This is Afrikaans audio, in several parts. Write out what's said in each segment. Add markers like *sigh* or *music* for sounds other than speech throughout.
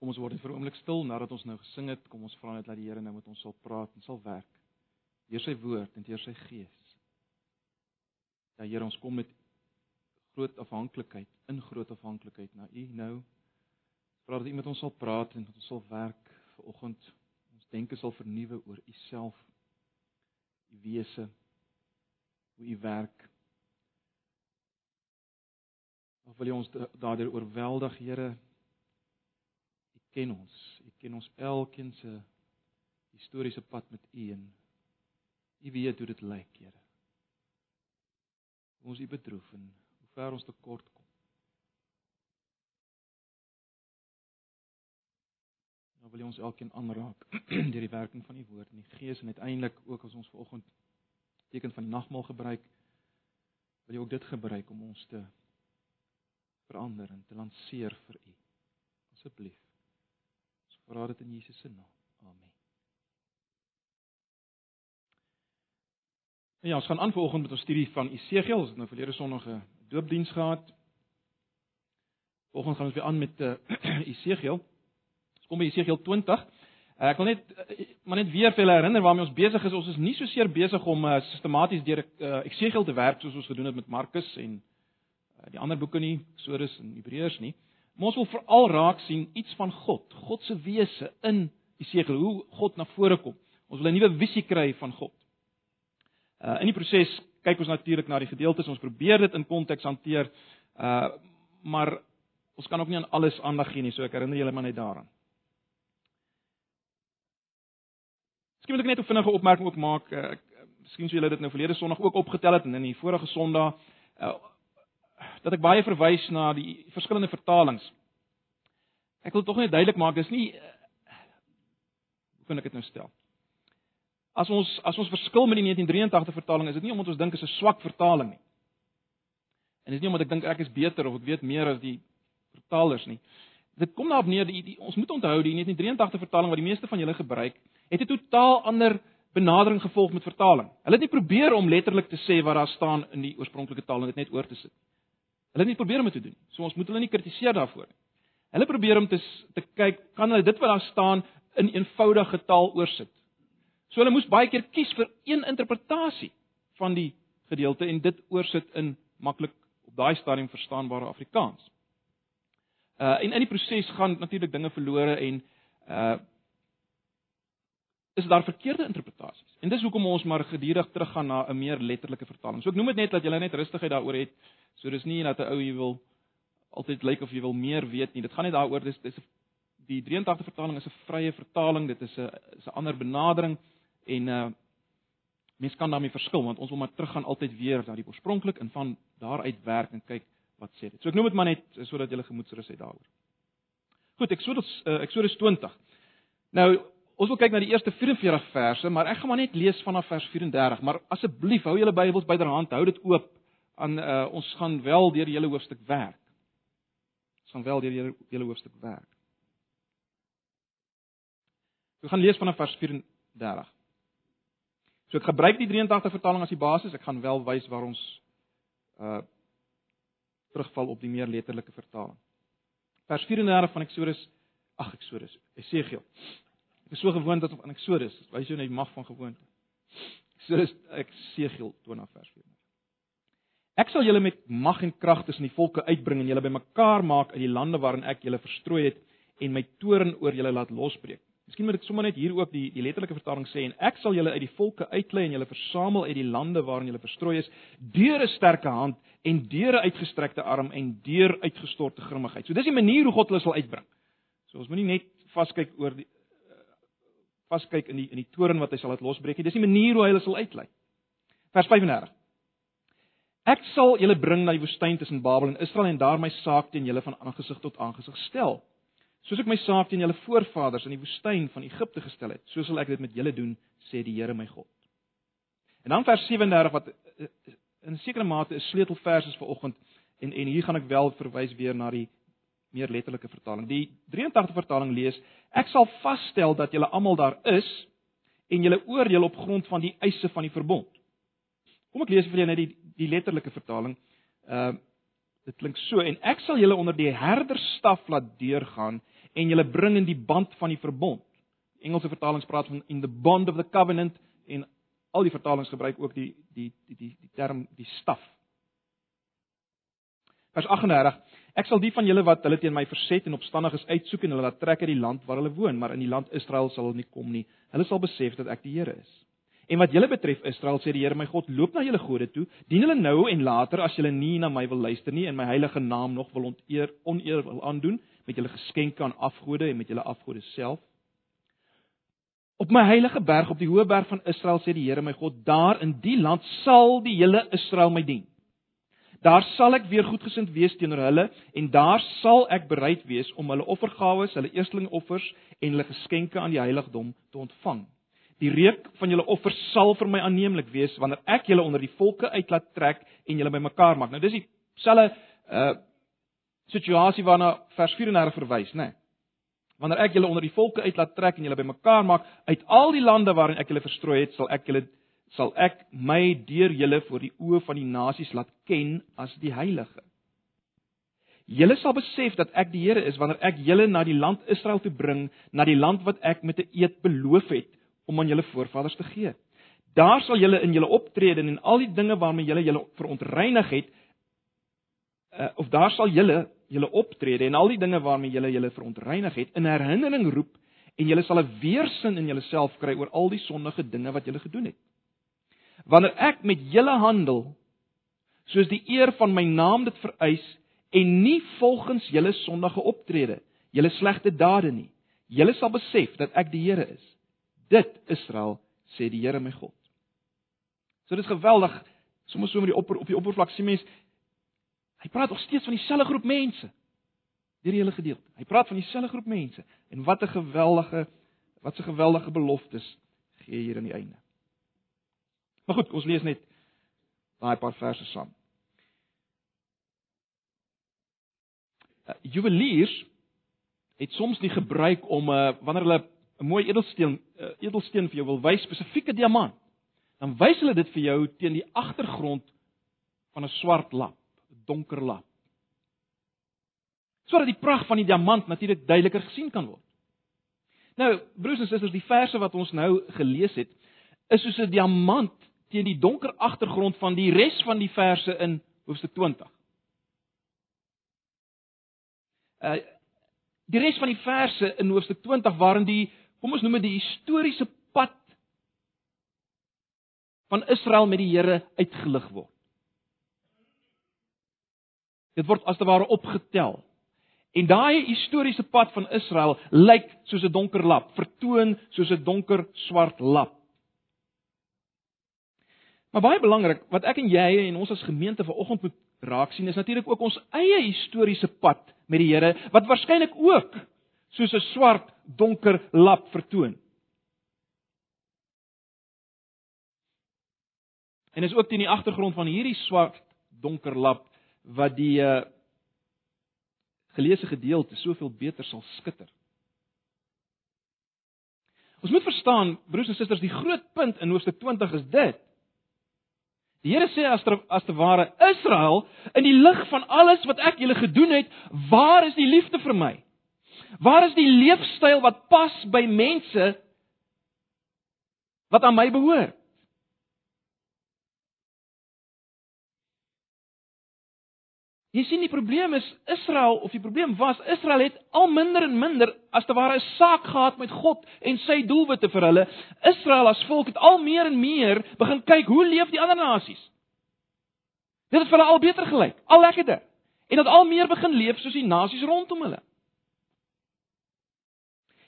Kom ons word net vir 'n oomblik stil nadat ons nou gesing het. Kom ons vra net dat die Here nou met ons sal praat en sal werk. Deur sy woord en deur sy gees. Ja Here, ons kom met groot afhanklikheid, in groot afhanklikheid na U nou. Vra dat U met ons sal praat en dat ons sal werk vir oggend. Ons denke sal vernuwe oor U self, U wese, hoe U werk. Of wil U ons daardeur oorweldig, Here? Ken ons. U ken ons elkeen se historiese pad met U en U weet hoe dit lyk, Here. Ons U bedroef en hoe ver ons tekort kom. Nou wil U ons elkeen aanraak *clears throat* deur die werking van U woord en die Gees en uiteindelik ook as ons vanoggend teken van die nagmaal gebruik, wil U ook dit gebruik om ons te verander en te lanceer vir U. Asseblief. Vra dit in Jesus se naam. Amen. Ja, ons gaan aan vanoggend met ons studie van Esegiel. Ons het nou verlede Sondag 'n doopdiens gehad. Vanoggend gaan ons weer aan met uh, *clears throat* Esegiel. Ons kom by Esegiel 20. Uh, ek wil net uh, maar net weer vir julle herinner waarmee ons besig is. Ons is nie so seer besig om uh, sistematies deur uh, Esegiel te werk soos ons gedoen het met Markus en Eh, die ander boeke nie, Eksodus en Hebreërs nie. Maar ons wil veral raak sien iets van God, God se wese in Jesegiel, hoe God na vore kom. Ons wil 'n nuwe visie kry van God. Uh in die proses kyk ons natuurlik na die gedeeltes, ons probeer dit in konteks hanteer. Uh maar ons kan ook nie aan alles aandag gee nie, so ek herinner julle maar net daaraan. Miskien moet ek net 'n vinnige opmerking ook maak. Uh, ek miskien sou julle dit nou verlede Sondag ook opgetel het en in die vorige Sondag uh dat ek baie verwys na die verskillende vertalings. Ek wil tog net duidelik maak, dis nie hoe kan ek dit nou stel? As ons as ons verskil met die 1983 vertaling, is dit nie omdat ons dink dit is 'n swak vertaling nie. En dis nie omdat ek dink ek is beter of ek weet meer as die vertalers nie. Dit kom daarop neer die ons moet onthou die 1983 vertaling wat die meeste van julle gebruik, het 'n totaal ander benadering gevolg met vertaling. Hulle het nie probeer om letterlik te sê wat daar staan in die oorspronklike taal en dit net oor te sit. Hulle het nie probeer om dit te doen. So ons moet hulle nie kritiseer daarvoor nie. Hulle probeer om te te kyk, kan hulle dit wat daar staan in eenvoudige taal oorsit. So hulle moes baie keer kies vir een interpretasie van die gedeelte en dit oorsit in maklik op daai stadium verstaanbare Afrikaans. Uh en in die proses gaan natuurlik dinge verlore en uh is daar verkeerde interpretasies. En dis hoekom ons maar gedurig teruggaan na 'n meer letterlike vertaling. So ek noem dit net dat jy net rustigheid daaroor het. So dis nie dat 'n ou jy wil altyd lyk of jy wil meer weet nie. Dit gaan net daaroor dis dis die 83 vertaling is 'n vrye vertaling. Dit is 'n is 'n ander benadering en uh mens kan daarmee verskil want ons wil maar teruggaan altyd weer na die oorspronklik en van daaruit werk en kyk wat sê dit. So ek noem dit maar net sodat jy gemoedsrus het daaroor. Goed, Eksodus uh, Eksodus 20. Nou Ons wil kyk na die eerste 44 verse, maar ek gaan maar net lees vanaf vers 34. Maar asseblief hou julle Bybels byderhand, hou dit oop aan uh, ons gaan wel deur die hele hoofstuk werk. Ons gaan wel deur die hele hoofstuk werk. Ek gaan lees vanaf vers 34. So ek gebruik die 83 vertaling as die basis. Ek gaan wel wys waar ons uh terugval op die meer letterlike vertaling. Vers 34 van Eksodus, ag Eksodus, Esegiel. Ek is so gewoond dat aan Eksodus, wys jou net die mag van gewoonte. Eksodus ek Segiel 20 vers 4. Ek sal julle met mag en krag tussen die volke uitbring en julle bymekaar maak uit die lande waarin ek julle verstrooi het en my toorn oor julle laat losbreek. Miskien moet ek sommer net hier ook die die letterlike vertaling sê en ek sal julle uit die volke uitlei en julle versamel uit die lande waarin julle verstrooi is deur 'n sterke hand en deur 'n uitgestrekte arm en deur uitgestorte grimmigheid. So dis die manier hoe God hulle sal uitbring. So ons moenie net vaskyk oor die vaskyk in die in die toren wat hy sal laat losbreek. Dis die manier hoe hy hulle sal uitlei. Vers 35. Ek sal julle bring na die woestyn tussen Babel en Israel en daar my saak teen julle van aangesig tot aangesig stel. Soos ek my saak teen julle voorvaders in die woestyn van Egipte gestel het, so sal ek dit met julle doen, sê die Here my God. En dan vers 37 wat eh, eh, in sekere mate 'n sleutelvers is vir oggend en en hier gaan ek wel verwys weer na die meer letterlike vertaling. Die 83 vertaling lees: Ek sal vasstel dat julle almal daar is en julle oordeel op grond van die eise van die verbond. Kom ek lees vir julle net die die letterlike vertaling. Ehm uh, dit klink so en ek sal julle onder die herderstaf laat deurgaan en julle bring in die band van die verbond. Engelse vertalings praat van in the bond of the covenant en al die vertalings gebruik ook die die die die, die term die staf. Vers 38 Ek sal die van julle wat hulle teen my verset en opstandig is uitsoek en hulle laat trek uit die land waar hulle woon, maar in die land Israel sal hulle nie kom nie. Hulle sal besef dat ek die Here is. En wat julle betref Israel sê die Here my God, loop na julle gode toe, dien hulle nou en later as julle nie na my wil luister nie en my heilige naam nog wil onteer oneer wil aandoen met julle geskenke aan afgode en met julle afgode self. Op my heilige berg op die hoë berg van Israel sê die Here my God, daar in die land sal die hele Israel my dien. Daar sal ek weer goedgesind wees teenoor hulle en daar sal ek bereid wees om hulle offergawe, hulle eerstelingoffers en hulle geskenke aan die heiligdom te ontvang. Die reuk van julle offers sal vir my aanneemlik wees wanneer ek julle onder die volke uit laat trek en julle bymekaar maak. Nou dis dieselfde uh situasie waarna vers 34 verwys, né? Nee. Wanneer ek julle onder die volke uit laat trek en julle bymekaar maak uit al die lande waarin ek julle verstrooi het, sal ek julle sal ek my deur julle voor die oë van die nasies laat ken as die heilige. Julle sal besef dat ek die Here is wanneer ek julle na die land Israel toe bring, na die land wat ek met 'n eed beloof het om aan julle voorvaders te gee. Daar sal julle in julle optrede en al die dinge waarmee julle julle verontreinig het, uh, of daar sal julle julle optrede en al die dinge waarmee julle julle verontreinig het in herinnering roep en julle sal 'n weerstand in julleself kry oor al die sondige dinge wat julle gedoen het wanneer ek met julle handel soos die eer van my naam dit vereis en nie volgens julle sondige optrede, julle slegte dade nie. Julle sal besef dat ek die Here is. Dit Israel sê die Here my God. So dit is geweldig. Sommige so met die opper op die oppervlak sien mens hy praat nog steeds van dieselfde groep mense. Deur die hele gedeelte. Hy praat van dieselfde groep mense en wat 'n geweldige wat 'n geweldige beloftes gee hier aan die einde. Maar goed, ons lees net daai paar verse saam. Uh, juweliers het soms die gebruik om uh, wanneer hulle 'n mooi edelsteen uh, edelsteen vir jou wil wys, spesifieke diamant, dan wys hulle dit vir jou teen die agtergrond van 'n swart lap, 'n donker lap. Sodat die pragt van die diamant natuurlik duideliker gesien kan word. Nou, broers en susters, die verse wat ons nou gelees het, is soos 'n diamant teen die donker agtergrond van die res van die verse in hoofstuk 20. Uh die res van die verse in hoofstuk 20 waarin die kom ons noem dit die historiese pad van Israel met die Here uitgelig word. Dit word as te ware opgetel. En daai historiese pad van Israel lyk soos 'n donker lap, vertoon soos 'n donker swart lap. Maar baie belangrik, wat ek en jy en ons as gemeente vanoggend moet raak sien is natuurlik ook ons eie historiese pad met die Here wat waarskynlik ook soos 'n swart donker lap vertoon. En is ook teen die agtergrond van hierdie swart donker lap wat die uh, geleesde gedeelte soveel beter sal skitter. Ons moet verstaan, broers en susters, die groot punt in hoofstuk 20 is dit Die Here sê as ter, as te ware Israel in die lig van alles wat ek julle gedoen het, waar is die liefde vir my? Waar is die leefstyl wat pas by mense wat aan my behoort? Jy sien die probleem is Israel of die probleem was Israel het al minder en minder as te ware 'n saak gehad met God en sy doelwitte vir hulle. Israel as volk het al meer en meer begin kyk hoe leef die ander nasies. Dit het vir hulle al beter gelyk, al lekkerder. En het al meer begin leef soos die nasies rondom hulle.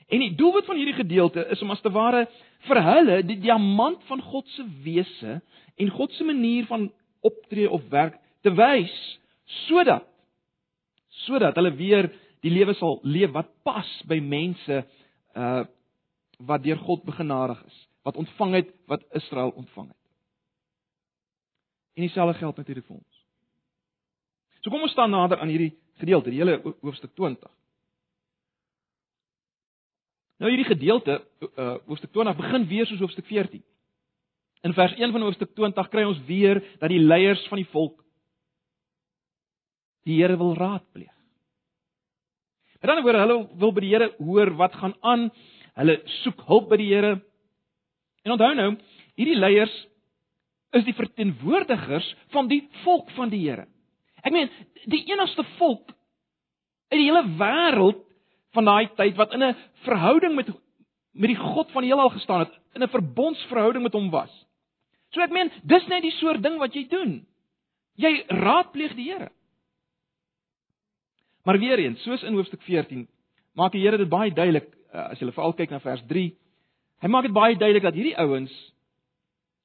En die doelwit van hierdie gedeelte is om as te ware vir hulle die diamant van God se wese en God se manier van optree of werk te wys sodat sodat hulle weer die lewe sal leef wat pas by mense uh wat deur God begenadig is, wat ontvang het wat Israel ontvang het. En dieselfde geld natuurlik vir ons. So kom ons staan nader aan hierdie gedeelte, die hele hoofstuk 20. Nou hierdie gedeelte, uh hoofstuk 20 begin weer soos hoofstuk 14. In vers 1 van hoofstuk 20 kry ons weer dat die leiers van die volk die Here wil raadpleeg. Met ander woorde, hulle wil by die Here hoor wat gaan aan. Hulle soek hulp by die Here. En onthou nou, hierdie leiers is die verteenwoordigers van die volk van die Here. Ek meen, die enigste volk in die hele wêreld van daai tyd wat in 'n verhouding met met die God van die heelal gestaan het, in 'n verbondsverhouding met hom was. So ek meen, dis net die soort ding wat jy doen. Jy raadpleeg die Here. Maar weer eens, soos in hoofstuk 14, maak die Here dit baie duidelik uh, as jy veral kyk na vers 3. Hy maak dit baie duidelik dat hierdie ouens,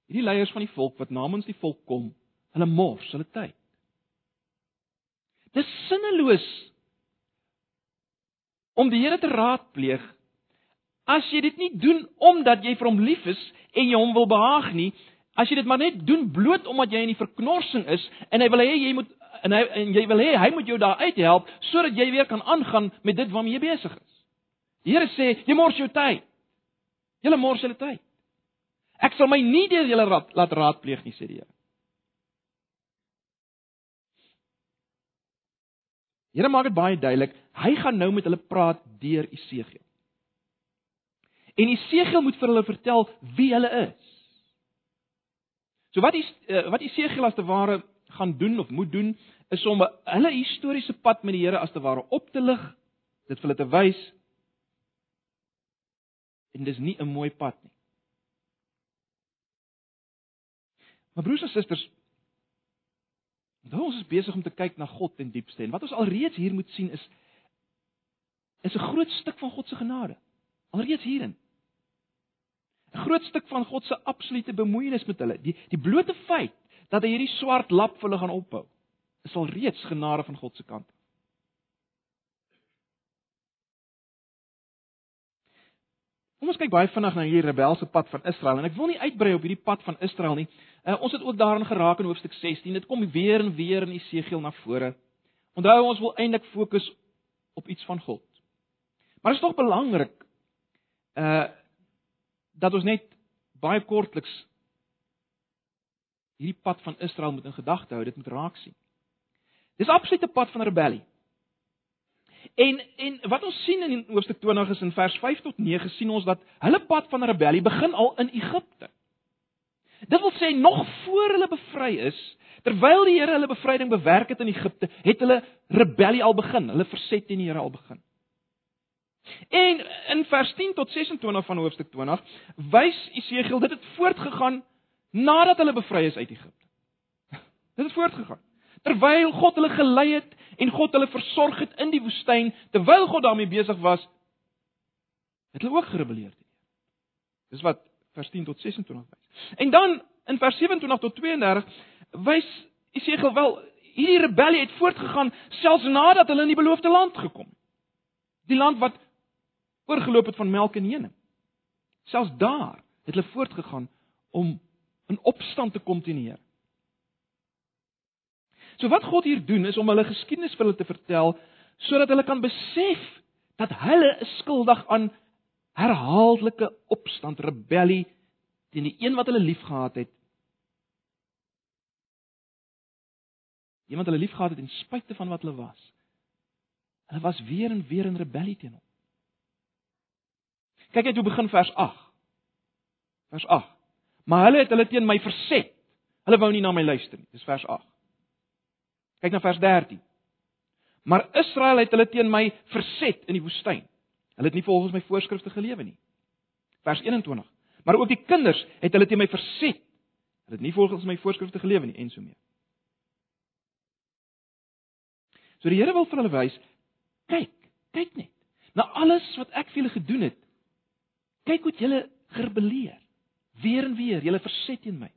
hierdie leiers van die volk wat namens die volk kom, hulle mors hulle tyd. Dis sinneloos om die Here te raadpleeg as jy dit nie doen omdat jy vir hom lief is en jy hom wil behaag nie, as jy dit maar net doen bloot omdat jy in die verknorsing is en hy wil hê jy moet en hy en jy wil hê hy moet jou daar uithelp sodat jy weer kan aangaan met dit waarmee jy besig is. Die Here sê, jy mors jou tyd. Jy mors julle tyd. Ek sal my nie deur julle raad, laat raadpleeg nie, sê die Here. Here maak dit baie duidelik, hy gaan nou met hulle praat deur Esegiel. En Esegiel moet vir hulle vertel wie hulle is. So wat is eh, wat Esegiel as te ware gaan doen of moet doen is om hulle historiese pad met die Here as te ware op te lig, dit vir hulle te wys. En dis nie 'n mooi pad nie. Maar broers en susters, Nou ons is besig om te kyk na God in diepste en wat ons alreeds hier moet sien is is 'n groot stuk van God se genade. Alreeds hierin. 'n Groot stuk van God se absolute bemoeienis met hulle. Die die blote feit dat hy hierdie swart lap vir hulle gaan ophou, is alreeds genade van God se kant. Kom ons kyk baie vinnig na hierdie rebelse pad van Israel en ek wil nie uitbrei op hierdie pad van Israel nie. Uh, ons het ook daarin geraak in hoofstuk 16. Dit kom weer en weer in Esegiel na vore. Onthou ons wil eintlik fokus op iets van God. Maar dit is tog belangrik uh dat ons net baie kortliks hierdie pad van Israel moet in gedagte hou, dit moet raak sien. Dis absoluut 'n pad van rebellie. En en wat ons sien in hoofstuk 20 is in vers 5 tot 9 sien ons dat hulle pad van rebellie begin al in Egipte. Dit wil sê nog voor hulle bevry is, terwyl die Here hulle bevryding bewerk het in Egipte, het hulle rebellie al begin, hulle verset teen die Here al begin. En in vers 10 tot 26 van hoofstuk 20 wys Esegiel dit het voortgegaan nadat hulle bevry is uit Egipte. *laughs* Dit het voortgegaan. Terwyl God hulle gelei het en God hulle versorg het in die woestyn, terwyl God daarmee besig was, het hulle ook gerebelleer teen Here. Dis wat vers 10 tot 26 wys. En dan in vers 27 tot 32 wys Esegiel wel hierdie rebellie het voortgegaan selfs nadat hulle in die beloofde land gekom het. Die land wat oorgeloop het van melk en honing. Selfs daar het hulle voortgegaan om in opstand te kom teen die Here. So wat God hier doen is om hulle geskiedenis vir hulle te vertel sodat hulle kan besef dat hulle is skuldig aan herhaaldelike opstand, rebellie teen die een wat hulle liefgehad het. Iemand hulle liefgehad het ten spyte van wat hulle was. Hulle was weer en weer in rebellie teen hom. Kyk net hoe begin vers 8. Vers 8. Maar hulle het hulle teen my verset. Hulle wou nie na my luister nie. Dis vers 8. Kyk na vers 13. Maar Israel het hulle teen my verset in die woestyn. Hulle het nie volgens my voorskrifte gelewe nie. Vers 21. Maar ook die kinders het hulle teen my verset. Hulle het nie volgens my voorskrifte gelewe nie en so mee. So die Here wil vir hulle wys, kyk, kyk net. Na alles wat ek vir julle gedoen het. Kyk hoe julle gerebelleer. Weer en weer, julle verset teen my.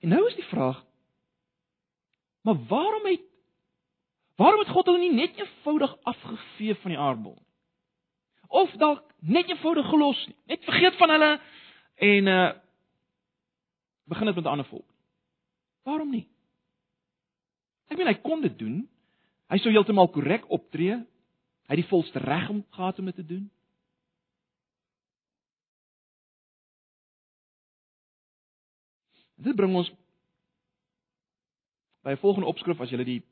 En nou is die vraag, Maar waarom het waarom het God hulle nie net eenvoudig afgevee van die aardbol? Of dalk net eenvoudig gelos nie. Net vergeet van hulle en uh begin dit met 'n ander volk. Waarom nie? Ek meen hy kon dit doen. Hy sou heeltemal korrek optree. Hy het die volste reg om gehad om dit te doen. Dit bring ons by 'n volgende opskrif as jy die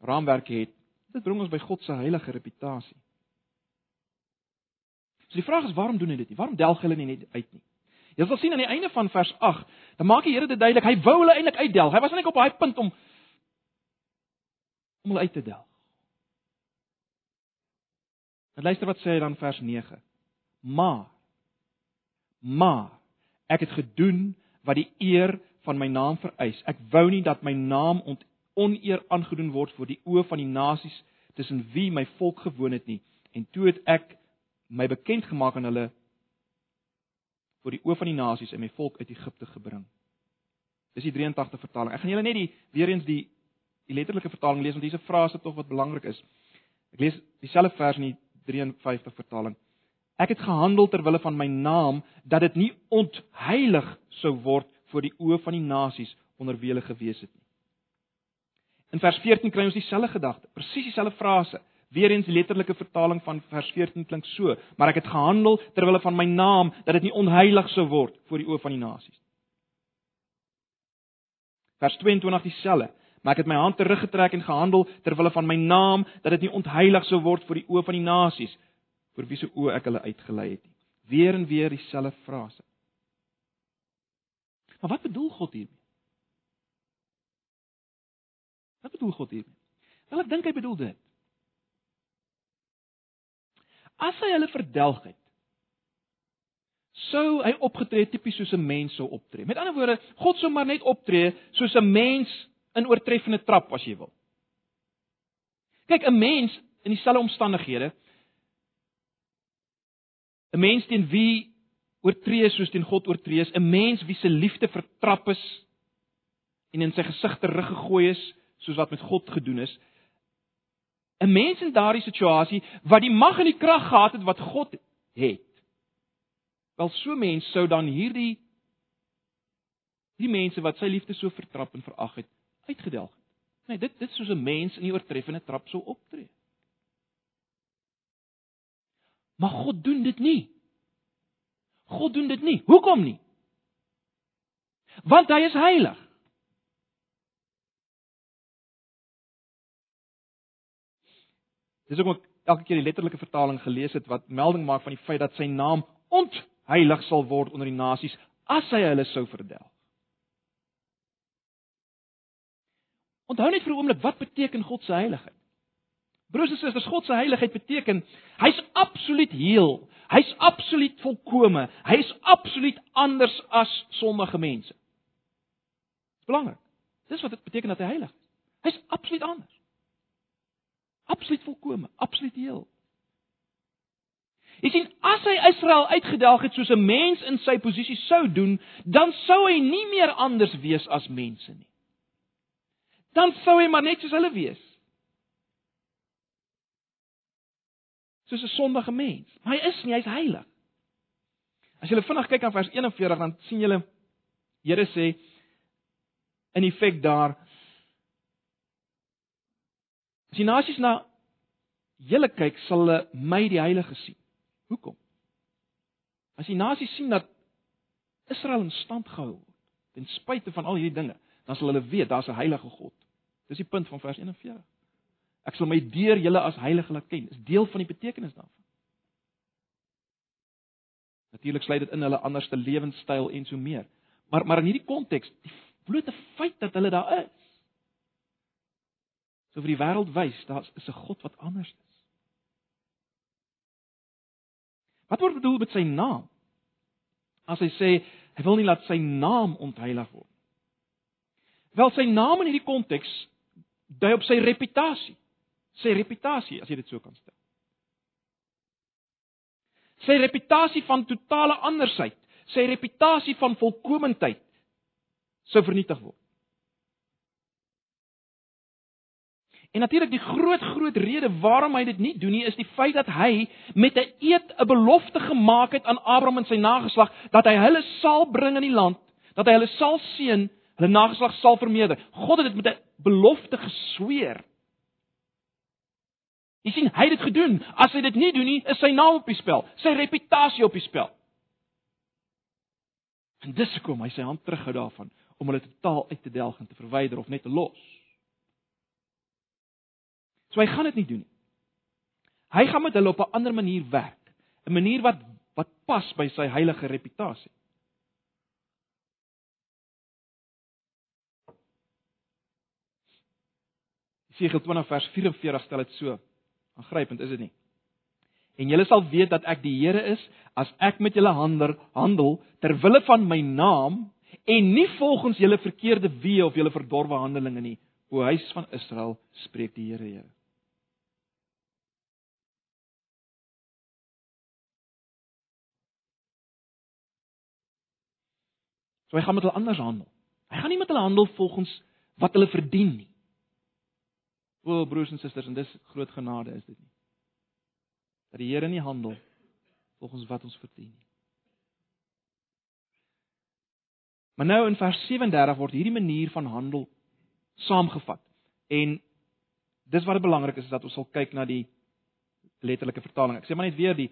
raamwerk het, Dit bring ons by God se heilige reputasie. So die vraag is waarom doen hy dit nie? Waarom delg hulle nie net uit nie? Jy sal sien aan die einde van vers 8, dan maak die Here dit duidelik, hy wou hulle eintlik uitdelg. Hy was net op daai punt om om hulle uit te delg. En luister wat sê hy dan vers 9. Maar maar ek het gedoen wat die eer van my naam vereis. Ek wou nie dat my naam oneer aangedoen word voor die oë van die nasies tussen wie my volk gewoon het nie. En toe het ek my bekend gemaak aan hulle voor die oë van die nasies en my volk uit Egipte gebring. Dis die 83 vertaling. Ek gaan julle net die weer eens die die letterlike vertaling lees want hier's 'n frase tog wat belangrik is. Ek lees dieselfde vers in die 53 vertaling. Ek het gehandel ter wille van my naam dat dit nie ontheilig sou word voor die oë van die nasies onder wie hulle gewees het nie. In vers 14 kry ons dieselfde gedagte, presies dieselfde frase. Weereens die letterlike vertaling van vers 14 klink so: "Maar ek het gehandel ter wille van my naam dat dit nie onheilig sou word voor die oë van die nasies." Vers 22 dieselfde: "Maar ek het my hand teruggetrek en gehandel ter wille van my naam dat dit nie onheilig sou word voor die oë van die nasies vir wie se oë ek hulle uitgelei het nie." Weer en weer dieselfde frase. Maar wat bedoel God hiermee? Wat bedoel God hiermee? Wel ek dink hy bedoel dit. As hy hulle verdelg het, sou hy opgetree tipies soos 'n mens sou optree. Met ander woorde, God sou maar net optree soos 'n mens in oortreffende trap as jy wil. Kyk, 'n mens in dieselfde omstandighede 'n mens teen wie oortree soos teen God oortree is, 'n mens wie se liefde vertrap is en in sy gesig teruggegooi is soos wat met God gedoen is. 'n Mens in daardie situasie wat die mag en die krag gehad het wat God het. Wel so mens sou dan hierdie die mense wat sy liefde so vertrap en verag het, uitgedelg het. Nee, dit dit soos 'n mens in die oortreffende trap sou optree. Maar God doen dit nie. God doen dit nie. Hoekom nie? Want hy is heilig. Dis ook ek elke keer die letterlike vertaling gelees het wat melding maak van die feit dat sy naam ontheilig sal word onder die nasies as hy hulle sou verdelg. Onthou net vir 'n oomblik wat beteken God se heiligheid? Broers en susters, God se heiligheid beteken hy's absoluut heel. Hy's absoluut volkome. Hy's absoluut anders as sondige mense. Dis belangrik. Dis wat dit beteken dat hy heilig is. Hy's absoluut anders. Absoluut volkome, absoluut heel. Jy sien, as hy Israel uitgedaag het soos 'n mens in sy posisie sou doen, dan sou hy nie meer anders wees as mense nie. Dan sou hy maar net soos hulle wees. Soos 'n sondige mens. Maar hy is nie, hy's heilig. As jy vinnig kyk aan vers 41 dan sien jy Here sê in effek daar As die nasies na julle kyk, sal hulle my die heilige sien. Hoekom? As die nasies sien dat Israel in stand gehou word ten spyte van al hierdie dinge, dan sal hulle weet daar's 'n heilige God. Dis die punt van vers 41. Ek sal my deur julle as heilige laat ken. Dis deel van die betekenis daarvan. Natuurlik sluit dit in hulle anderste lewenstyl en so meer. Maar maar in hierdie konteks, die blote feit dat hulle daar is. So vir die wêreld wys, daar is 'n God wat anders is. Wat word bedoel met sy naam? As hy sê hy wil nie laat sy naam ontheilig word. Wel sy naam in hierdie konteks dui op sy reputasie sy reputasie as jy dit so kan stel. Sy reputasie van totale andersheid, sy reputasie van volkomendheid sou vernietig word. En natuurlik die groot groot rede waarom hy dit nie doen nie is die feit dat hy met 'n eed 'n belofte gemaak het aan Abraham en sy nageslag dat hy hulle sal bring in die land, dat hy hulle sal seën, hulle nageslag sal vermeerder. God het dit met 'n belofte gesweer. Jy sien, hy het dit gedoen. As hy dit nie doen nie, is sy naam op die spel, sy reputasie op die spel. En dis hoekom hy sy hand terughou daarvan om hulle totaal uit te delg en te verwyder of net te los. So hy gaan dit nie doen nie. Hy gaan met hulle op 'n ander manier werk, 'n manier wat wat pas by sy heilige reputasie. Jesaja 20 vers 44 stel dit so. Aangrypend is dit nie? En julle sal weet dat ek die Here is as ek met julle handel, handel ter wille van my naam en nie volgens julle verkeerde weë of julle verdorwe handelinge nie, o huis van Israel, spreek die Here Here. So hy gaan met hulle anders handel. Hy gaan nie met hulle handel volgens wat hulle verdien nie. O broers en susters, en dis groot genade is dit nie. Dat die Here nie handel volgens wat ons verdien nie. Maar nou in vers 37 word hierdie manier van handel saamgevat. En dis wat belangrik is, is dat ons sal kyk na die letterlike vertaling. Ek sê maar net weer die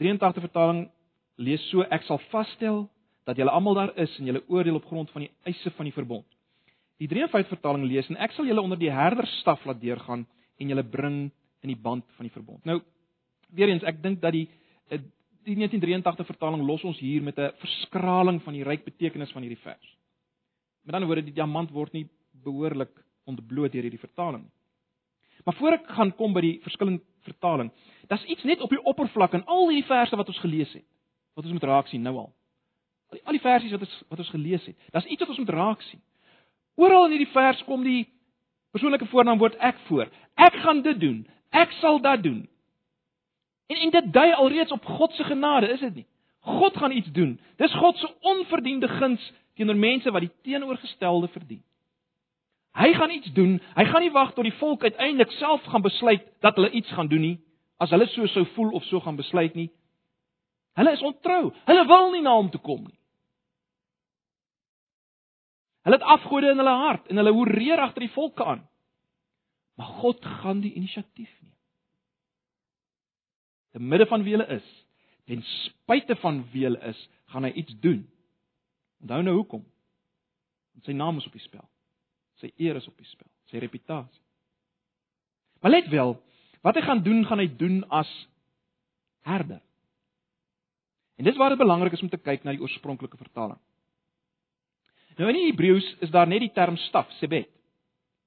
83 vertaling lees so ek sal vasstel dat julle almal daar is en julle oordeel op grond van die eise van die verbond. Die 53 vertaling lees en ek sal julle onder die herderstaf laat deurgaan en julle bring in die band van die verbond. Nou weer eens, ek dink dat die eh, die 1983 vertaling los ons hier met 'n verskraling van die ryk betekenis van hierdie vers. Met ander woorde, die diamant word nie behoorlik ontbloot deur hierdie vertaling nie. Maar voor ek gaan kom by die verskillende vertaling, daar's iets net op die oppervlak in al hierdie verse wat ons gelees het. Wat ons moet raak sien nou al. Al die versies wat ons wat ons gelees het. Daar's iets wat ons moet raak sien. Oral in hierdie vers kom die persoonlike voornaamwoord ek voor. Ek gaan dit doen. Ek sal dit doen. En en dit dui alreeds op God se genade, is dit nie? God gaan iets doen. Dis God se onverdiende guns teenoor mense wat die teenoorgestelde verdien. Hy gaan iets doen. Hy gaan nie wag tot die volk uiteindelik self gaan besluit dat hulle iets gaan doen nie, as hulle so sou voel of so gaan besluit nie. Hulle is ontrou. Hulle wil nie na hom toe kom nie. Hulle het afgode in hulle hart en hulle hoereer agter die volke aan. Maar God gaan die inisiatief neem. Te midde van wie hulle is, ten spyte van wie hulle is, gaan hy iets doen. Onthou nou hoekom? Want sy naam is op die spel. Sy eer is op die spel, sy reputasie. Maar let wel, wat hy gaan doen, gaan hy doen as herder. En dis waar dit belangrik is om te kyk na die oorspronklike vertaling. Nou in die Hebreëus is daar net die term staf, sebet.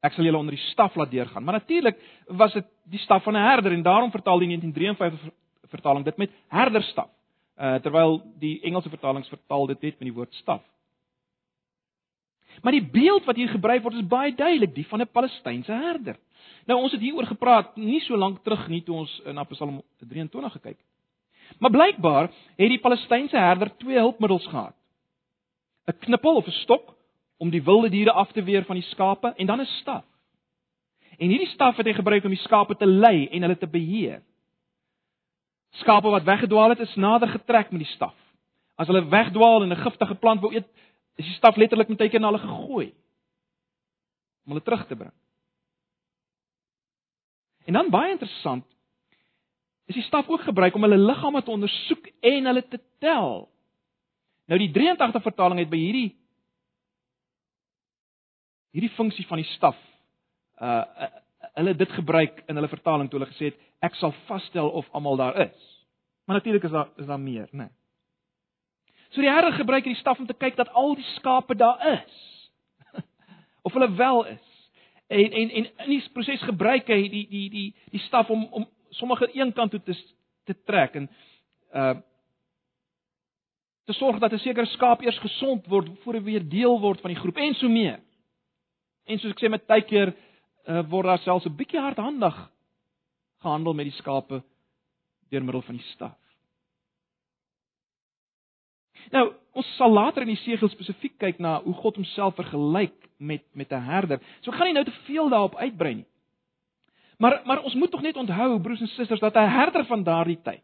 Ek sal julle onder die staf laat deurgaan. Maar natuurlik was dit die staf van 'n herder en daarom vertaal die 1953 vertaling dit met herderstaf. Uh terwyl die Engelse vertalings vertaal dit net met die woord staf. Maar die beeld wat hier gebruik word is baie duidelik, die van 'n Palestynse herder. Nou ons het hieroor gepraat nie so lank terug nie toe ons in Psalm 23 gekyk het. Maar blykbaar het die Palestynse herder twee hulpmiddels gehad. 'n knippel of 'n stok om die wilde diere af te weer van die skape en dan 'n staf. En hierdie staf het hy gebruik om die skape te lei en hulle te beheer. Skape wat weggedwaal het, is nader getrek met die staf. As hulle wegdwaal en 'n giftige plant wou eet, is die staf letterlik met teken na hulle gegooi om hulle terug te bring. En dan baie interessant, is die staf ook gebruik om hulle liggame te ondersoek en hulle te tel. Nou die 83 vertaling het by hierdie hierdie funksie van die staf uh, uh hulle dit gebruik in hulle vertaling toe hulle gesê het ek sal vasstel of almal daar is. Maar natuurlik is daar is daar meer, né? Nee. So die Here gebruik hierdie staf om te kyk dat al die skape daar is. *laughs* of hulle wel is. En en en in die proses gebruik hy die die die die staf om om sommige een kant toe te te trek en uh te sorg dat 'n sekere skaap eers gesond word voor hy weer deel word van die groep en so meer. En soos ek sê met tyd keer uh, word daar selfs 'n bietjie hardhandig gehandel met die skape deur middel van die staf. Nou, ons sal later in die segel spesifiek kyk na hoe God homself vergelyk met met 'n herder. So ek gaan nie nou te veel daarop uitbrei nie. Maar maar ons moet tog net onthou broers en susters dat 'n herder van daardie tyd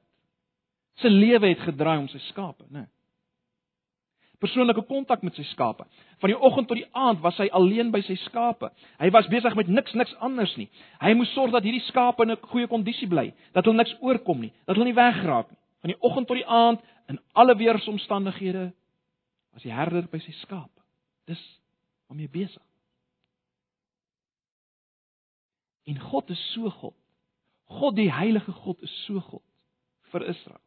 se lewe het gedraai om sy skape, né? Nee persoonlike kontak met sy skape. Van die oggend tot die aand was hy alleen by sy skape. Hy was besig met niks niks anders nie. Hy moes sorg dat hierdie skape in 'n goeie kondisie bly, dat hulle niks oorkom nie, dat hulle nie wegraak nie. Van die oggend tot die aand in alle weeromstandighede was die herder by sy skape. Dis waarmee besig. En God is so God. God die heilige God is so God vir Israel.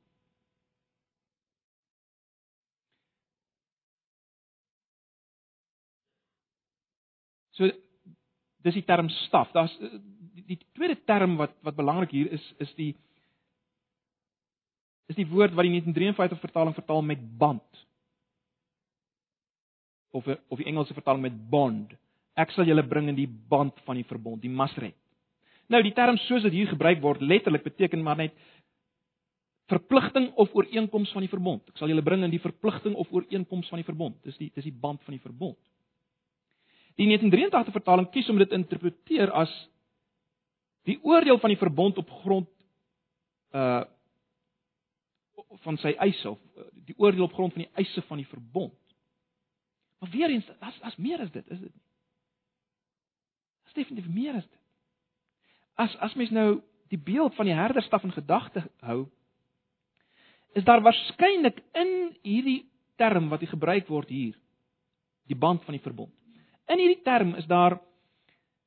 So dis die term staf. Daar's die, die tweede term wat wat belangrik hier is is die is die woord wat die 1953 vertaling vertaal met band. Of of die Engelse vertaling met bond. Ek sal julle bring in die band van die verbond, die masret. Nou die term soos dit hier gebruik word letterlik beteken maar net verpligting of ooreenkoms van die verbond. Ek sal julle bring in die verpligting of ooreenkoms van die verbond. Dis die dis die band van die verbond. Die 1983 vertaling kies om dit te interpreteer as die oordeel van die verbond op grond uh van sy eise of uh, die oordeel op grond van die eise van die verbond. Maar weer eens, as as meer as dit, is dit nie. Dis definitief meer as dit. As as mens nou die beeld van die herderstaf in gedagte hou, is daar waarskynlik in hierdie term wat hier gebruik word hier, die band van die verbond. In hierdie term is daar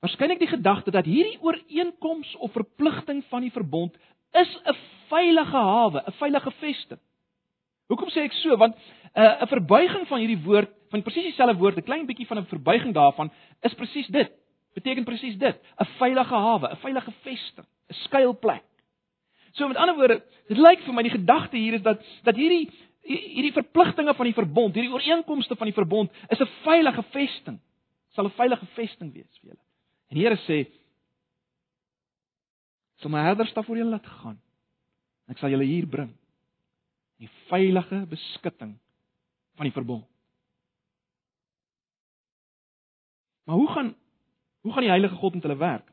waarskynlik die gedagte dat hierdie ooreenkoms of verpligting van die verbond is 'n veilige hawe, 'n veilige vesting. Hoekom sê ek so? Want 'n uh, verbuiging van hierdie woord, van presies dieselfde woord, 'n klein bietjie van 'n verbuiging daarvan is presies dit. Beteken presies dit, 'n veilige hawe, 'n veilige vesting, 'n skuilplek. So met ander woorde, dit lyk vir my die gedagte hier is dat dat hierdie hierdie verpligtinge van die verbond, hierdie ooreenkomste van die verbond is 'n veilige vesting sal 'n veilige vesting wees vir julle. En die Here sê: "Sal my herderstaf voor julle laat gaan. Ek sal julle hier bring in veilige beskutting van die verbond." Maar hoe gaan hoe gaan die Heilige God met hulle werk?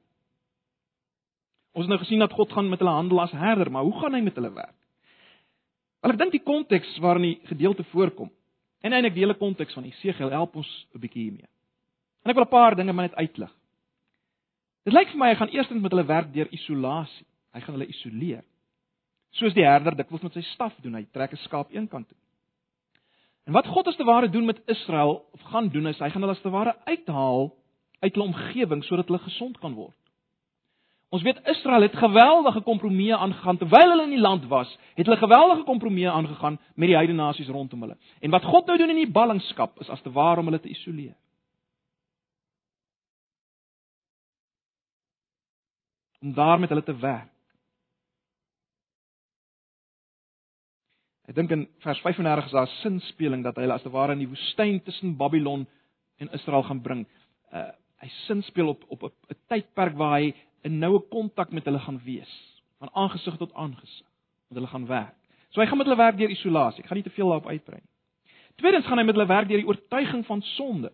Ons het nou gesien dat God gaan met hulle handel as herder, maar hoe gaan hy met hulle werk? Wel ek dink die konteks waarin die gedeelte voorkom en eintlik die hele konteks van Esegiel help ons 'n bietjie hiermee. En ek wil 'n paar dinge maar net uitlig. Dit lyk vir my hy gaan eerstens met hulle werk deur isolasie. Hy gaan hulle isoleer. Soos die herder dikwels met sy staf doen, hy trek 'n skaap een kant toe. En wat God as te ware doen met Israel of gaan doen is hy gaan hulle as te ware uithaal uit hulle omgewing sodat hulle gesond kan word. Ons weet Israel het geweldige kompromieë aangegaan terwyl hulle in die land was, het hulle geweldige kompromieë aangegaan met die heidene nasies rondom hulle. En wat God nou doen in die ballingskap is as te ware om hulle te isoleer. Om daar met hulle te werk. Ek dink in vers 35 is daar 'n sinspeling dat hy hulle as te ware in die woestyn tussen Babylon en Israel gaan bring. Uh hy sinspeel op op 'n tydperk waar hy 'n noue kontak met hulle gaan wees, van aangesig tot aangesig, met hulle gaan werk. So hy gaan met hulle werk deur isolasie. Ek gaan nie te veel daarop uitbrei nie. Tweedens gaan hy met hulle werk deur die oortuiging van sonde.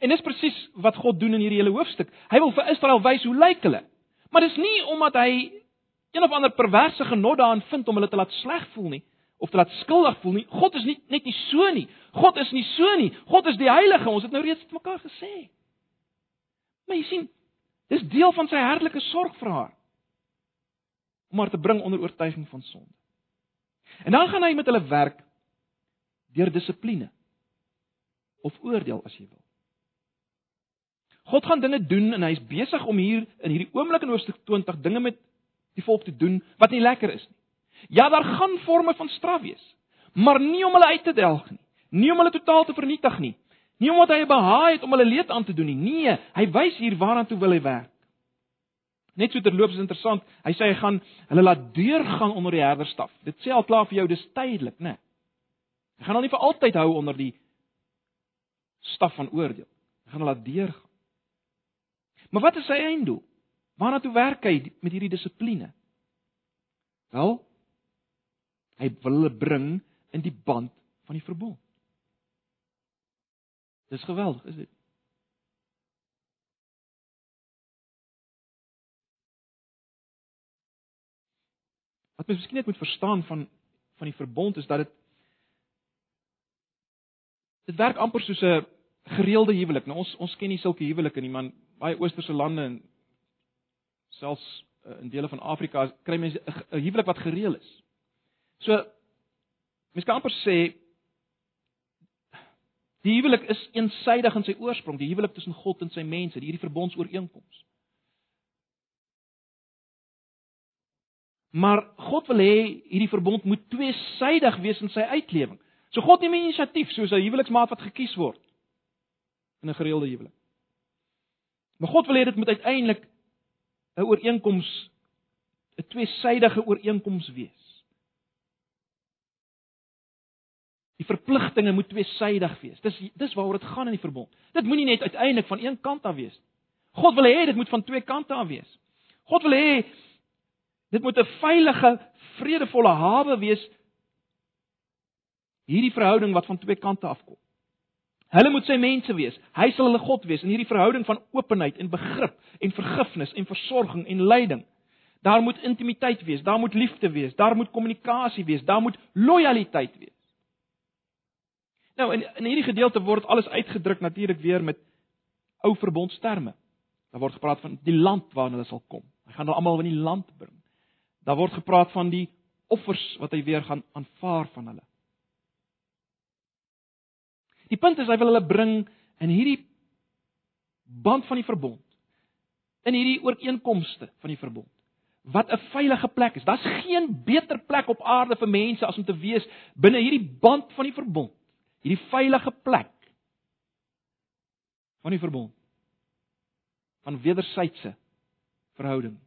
En dis presies wat God doen in hierdie hele hoofstuk. Hy wil vir Israel wys hoe lyk hulle. Maar dis nie omdat hy een of ander perverse genot daarin vind om hulle te laat sleg voel nie of te laat skuldig voel nie. God is nie net nie so nie. God is nie so nie. God is die heilige. Ons het nou reeds mekaar gesê. Maar jy sien, dis deel van sy herlike sorg vir haar om haar te bring onder oortuiging van sonde. En dan gaan hy met hulle werk deur dissipline of oordeel as jy wil. God gaan dinge doen en hy's besig om hier in hierdie oomblik in hoofstuk 20 dinge met die volk te doen wat nie lekker is nie. Ja, daar gaan forme van straf wees, maar nie om hulle uit te delg nie, nie om hulle totaal te vernietig nie, nie omdat hy behaag het om hulle leed aan te doen nie. Nee, hy wys hier waaraan toe wil hy werk. Net so terloops is interessant, hy sê hy gaan hulle laat deurgaan onder die herderstaf. Dit sê al klaar vir jou dis tydelik, né? Hy gaan hulle nie vir altyd hou onder die staf van oordeel. Hy gaan hulle laat deurgaan. Maar wat is sy einddoel? Waarna toe werk hy met hierdie dissipline? Wel, hy wil hulle bring in die band van die verbond. Dis geweldig, is dit? Wat mens miskien net moet verstaan van van die verbond is dat dit dit werk amper soos 'n gereelde huwelik. Nou ons ons ken nie sulke huwelike nie, maar baie oosterse lande en selfs uh, in dele van Afrika kry mense 'n huwelik wat gereël is. So mense kan amper sê Die huwelik is eensaidig in sy oorsprong, die huwelik tussen God en sy mense, hierdie verbondsooreenkoms. Maar God wil hê hierdie verbond moet tweesydig wees in sy uitlewing. So God neem inisiatief soos 'n huweliksmaat wat gekies word in 'n gereelde huwelik. Maar God wil hê dit moet uiteindelik 'n ooreenkoms 'n tweesydige ooreenkoms wees. Die verpligtinge moet tweesydig wees. Dis dis waaroor dit gaan in die verbond. Dit moenie net uiteindelik van een kant af wees nie. God wil hê dit moet van twee kante af wees. God wil hê dit moet 'n veilige, vredevolle hawe wees hierdie verhouding wat van twee kante af kom. Hulle moet sy mense wees. Hy sal hulle God wees in hierdie verhouding van openheid en begrip en vergifnis en versorging en lyding. Daar moet intimiteit wees, daar moet liefde wees, daar moet kommunikasie wees, daar moet lojaliteit wees. Nou in in hierdie gedeelte word alles uitgedruk natuurlik weer met ou verbondsterme. Daar word gepraat van die land waarna hulle sal kom. Hy gaan hulle almal in die land bring. Daar word gepraat van die offers wat hy weer gaan aanvaar van hulle. Die punt is hy wil hulle bring in hierdie band van die verbond. In hierdie ooreenkomste van die verbond. Wat 'n veilige plek is. Daar's geen beter plek op aarde vir mense as om te wees binne hierdie band van die verbond. Hierdie veilige plek van die verbond. Van wederwysige verhouding.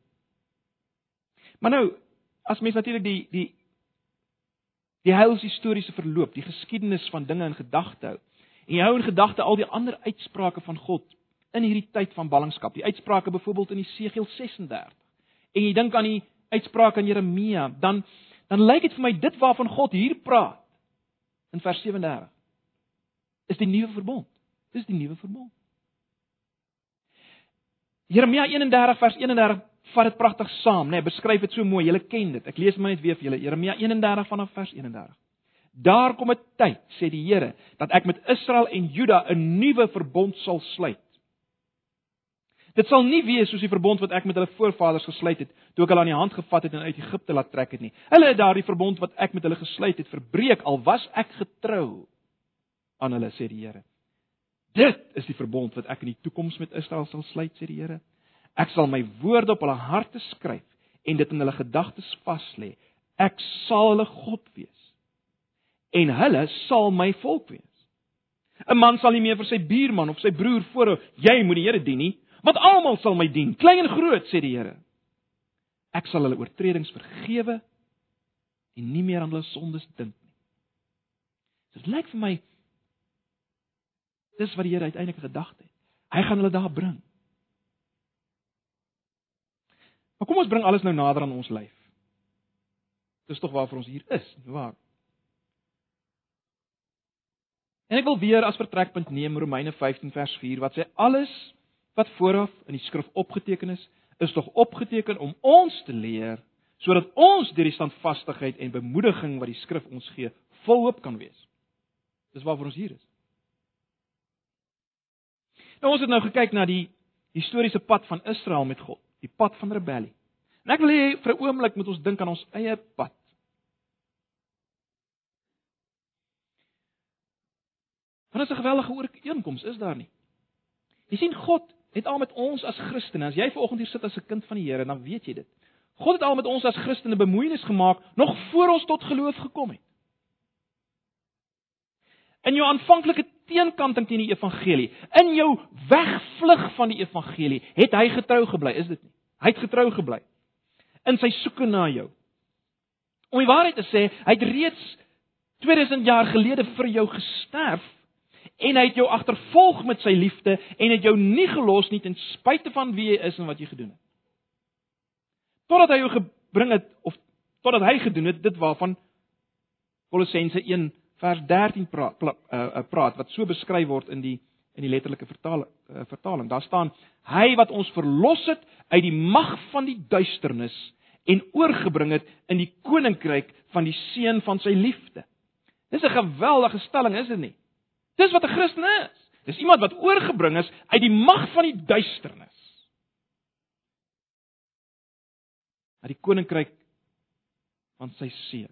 Maar nou, as mens natuurlik die die die heilshistoriese verloop, die geskiedenis van dinge in gedagte hou, en jy hou in gedagte al die ander uitsprake van God in hierdie tyd van ballingskap, die uitsprake byvoorbeeld in Jesegiel 36. En jy dink aan die uitsprake in Jeremia, dan dan lyk dit vir my dit waarvan God hier praat in vers 37 is die nuwe verbond. Dis die nuwe verbond. Jeremia 31 vers 31 vat dit pragtig saam, nê, nee, beskryf dit so mooi. Julle ken dit. Ek lees maar net weer vir julle. Jeremia 31 vanaf vers 31. Daar kom 'n tyd, sê die Here, dat ek met Israel en Juda 'n nuwe verbond sal sluit. Dit sal nie wees soos die verbond wat ek met hulle voorvaders gesluit het toe ek hulle aan die hand gevat het en uit Egipte laat trek het nie. Hulle het daardie verbond wat ek met hulle gesluit het verbreek al was ek getrou aan hulle, sê die Here. Dit is die verbond wat ek in die toekoms met Israel sal sluit, sê die Here. Ek sal my woorde op hulle harte skryf en dit in hulle gedagtes vas lê. Ek sal hulle God wees en hulle sal my volk wees. 'n Man sal nie meer vir sy buurman of sy broer voorhou jy moet die Here dien nie, want almal sal my dien, klein en groot, sê die Here. Ek sal hulle oortredings vergewe en nie meer aan hulle sondes dink nie. Dit lyk vir my dis wat die Here uiteindelik gedagte het. Hy gaan hulle daar bring. Maar kom ons bring alles nou nader aan ons lyf. Dis tog waarvoor ons hier is, waar? En ek wil weer as vertrekpunt neem Romeine 15 vers 4 wat sê alles wat vooraf in die skrif opgeteken is, is tog opgeteken om ons te leer sodat ons deur die standvastigheid en bemoediging wat die skrif ons gee, volhoop kan wees. Dis waarvoor ons hier is. Nou ons het nou gekyk na die historiese pad van Israel met God, die pad van rebellie. En ek wil hê vir 'n oomblik moet ons dink aan ons eie pad. Want dit is 'n geweldige ooreenkoms, is daar nie? Jy sien God het al met ons as Christene. As jy vanoggend hier sit as 'n kind van die Here, dan weet jy dit. God het al met ons as Christene bemoeienis gemaak nog voor ons tot geloof gekom het. In jou aanvanklike teenkanting teen die evangelie, in jou wegvlug van die evangelie, het hy getrou gebly, is dit nie? Hy het getrou gebly in sy soeke na jou. Om die waarheid te sê, hy het reeds 2000 jaar gelede vir jou gesterf en hy het jou agtervolg met sy liefde en het jou nie gelos nie ten spyte van wie jy is en wat jy gedoen het. Totdat hy jou gebring het of totdat hy gedoen het dit waarvan Kolossense 1 vers 13 praat, praat, uh, praat wat so beskryf word in die in die letterlike vertaling uh, vertaling. Daar staan hy wat ons verlos het uit die mag van die duisternis en oorgebring het in die koninkryk van die seun van sy liefde. Dis 'n geweldige stelling, is dit nie? Dis wat 'n Christen is. Dis iemand wat oorgebring is uit die mag van die duisternis. uit die koninkryk van sy seun.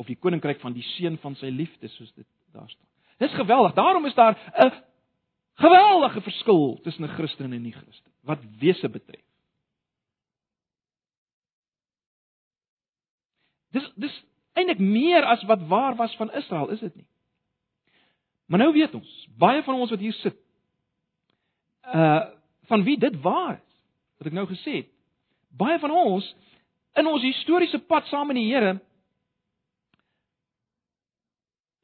Of die koninkryk van die seun van sy liefde soos dit daar staan. Dis geweldig. Daarom is daar 'n geweldige verskil tussen 'n Christen en 'n nie-Christen wat wese betref. Dis dis eintlik meer as wat waar was van Israel, is dit nie? Maar nou weet ons, baie van ons wat hier sit, uh van wie dit waar is, wat ek nou gesê het. Baie van ons in ons historiese pad saam met die Here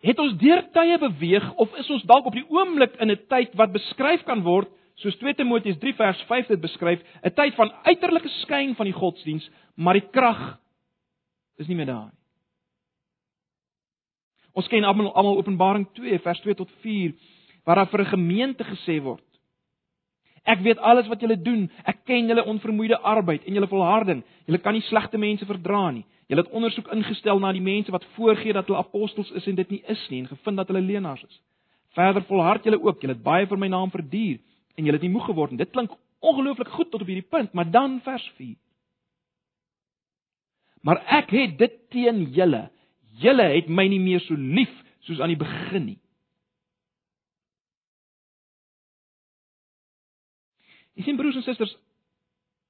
het ons deur tye beweeg of is ons dalk op die oomblik in 'n tyd wat beskryf kan word soos 2 Timoteus 3 vers 5 dit beskryf, 'n tyd van uiterlike skyn van die godsdiens, maar die krag is nie meer daar nie. Ons ken almal almal Openbaring 2 vers 2 tot 4 waar daar vir 'n gemeente gesê word Ek weet alles wat julle doen. Ek ken julle onvermoeide arbeid en julle volharding. Julle kan nie slegte mense verdra nie. Julle het ondersoek ingestel na die mense wat voorgee dat hulle apostels is en dit nie is nie en gevind dat hulle leenaars is. Verder volhard julle ook. Julle het baie vir my naam verduur en julle het nie moeg geword nie. Dit klink ongelooflik goed tot op hierdie punt, maar dan vers 4. Maar ek het dit teen julle. Julle het my nie meer so lief soos aan die begin nie. Jy sien broers en susters,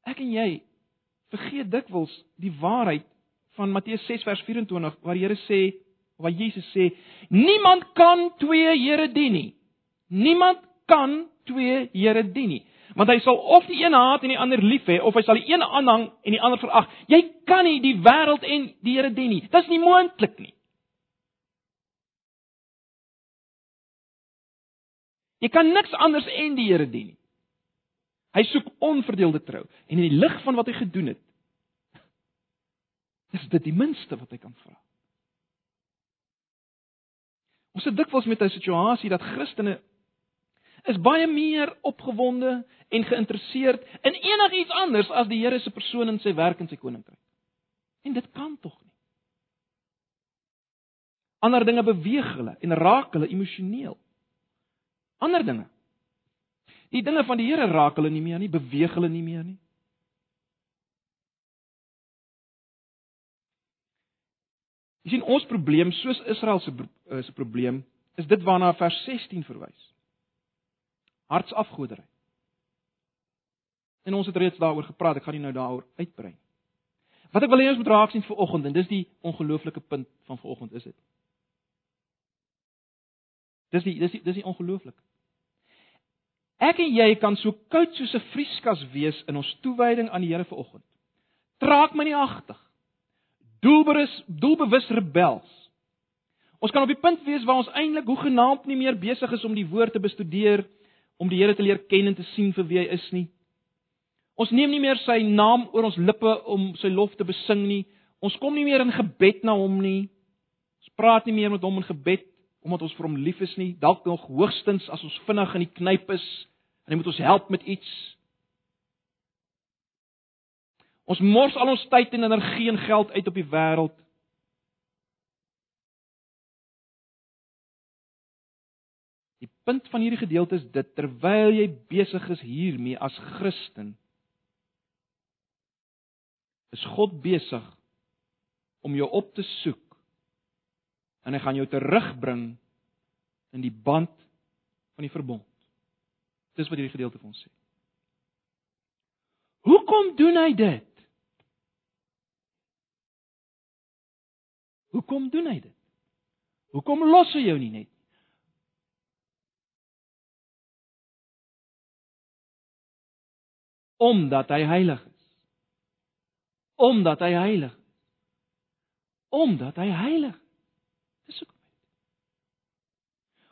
ek en jy vergeet dikwels die waarheid van Matteus 6 vers 24 waar die Here sê, waar Jesus sê, niemand kan twee here dien nie. Niemand kan twee here dien nie. Want hy sal of die een haat en die ander lief hê of hy sal die een aanhang en die ander verag. Jy kan nie die wêreld en die Here dien nie. Dit is nie moontlik nie. Jy kan niks anders en die Here dien nie. Hy soek onverdeelde trou en in die lig van wat hy gedoen het, is dit die minste wat hy kan vra. Ons sit dikwels met 'n situasie dat Christene is baie meer opgewonde en geïnteresseerd in enigiets anders as die Here se persoon en sy werk in sy koninkryk. En dit kan tog nie. Ander dinge beweeg hulle en raak hulle emosioneel. Ander dinge Die dinge van die Here raak hulle nie meer nie, beweeg hulle nie meer nie. Jy sien ons probleem soos Israel se eh, se probleem is dit waarna vers 16 verwys. Hartsafgodery. En ons het reeds daaroor gepraat, ek gaan nie nou daaroor uitbrei nie. Wat ek wil hê ons moet raak sien vir oggend en dis die ongelooflike punt van vanoggend is dit. Dis die dis die dis die ongelooflike. Ek en jy kan so koud soos 'n vrieskas wees in ons toewyding aan die Here vanoggend. Traak my nie agtig. Doelbewus, doelbewus rebels. Ons kan op die punt wees waar ons eintlik hoegenaamd nie meer besig is om die woord te bestudeer, om die Here te leer ken en te sien vir wie hy is nie. Ons neem nie meer sy naam oor ons lippe om sy lof te besing nie. Ons kom nie meer in gebed na hom nie. Ons praat nie meer met hom in gebed omdat ons vir hom lief is nie. Dalk nog hoogstens as ons vinnig in die knyp is en hy moet ons help met iets. Ons mors al ons tyd en energie en geld uit op die wêreld. Punt van hierdie gedeelte is dit terwyl jy besig is hiermee as Christen is God besig om jou op te soek en hy gaan jou terugbring in die band van die verbond. Dis wat hierdie gedeelte vir ons sê. Hoekom doen hy dit? Hoekom doen hy dit? Hoekom los hy jou nie net? Omdat hy heilig is. Omdat hy heilig is. Omdat hy heilig is. Dis hoekom.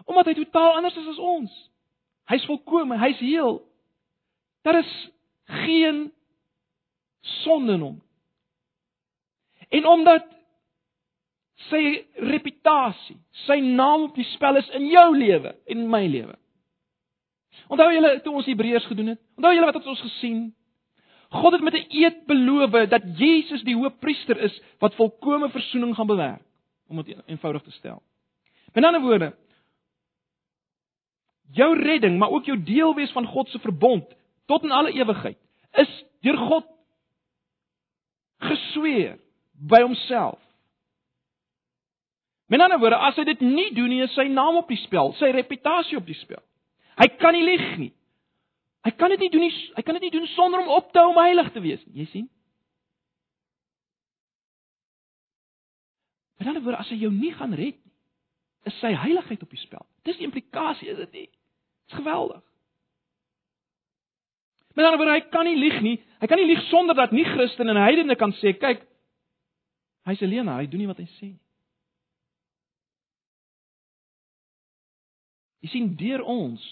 Omdat hy totaal anders is as ons. Hy's volkome, hy's heel. Daar is geen sonde in hom. En omdat sy reputasie, sy naam op die spel is in jou lewe en my lewe. Onthou julle toe ons Hebreërs gedoen het? Onthou julle wat het ons gesien? God het met 'n eed beloof dat Jesus die hoofpriester is wat volkomme verzoening gaan bewerk, om dit eenvoudig te stel. Met ander woorde, jou redding, maar ook jou deel wees van God se verbond tot in alle ewigheid is deur God gesweer by homself. Met ander woorde, as hy dit nie doen nie, is sy naam op die spel, sy reputasie op die spel. Hy kan nie lieg nie. Hy kan dit nie doen nie, hy kan dit nie doen sonder om op te hou om heilig te wees nie. Jy sien? Met ander woorde, as hy jou nie gaan red nie, is sy heiligheid op die spel. Dis die implikasie, is dit nie? Dis geweldig. Met ander woorde, hy kan nie lieg nie. Hy kan nie lieg sonder dat nie Christen en heidene kan sê, kyk, hy's alleen, hy doen nie wat hy sê nie. Jy sien deur ons,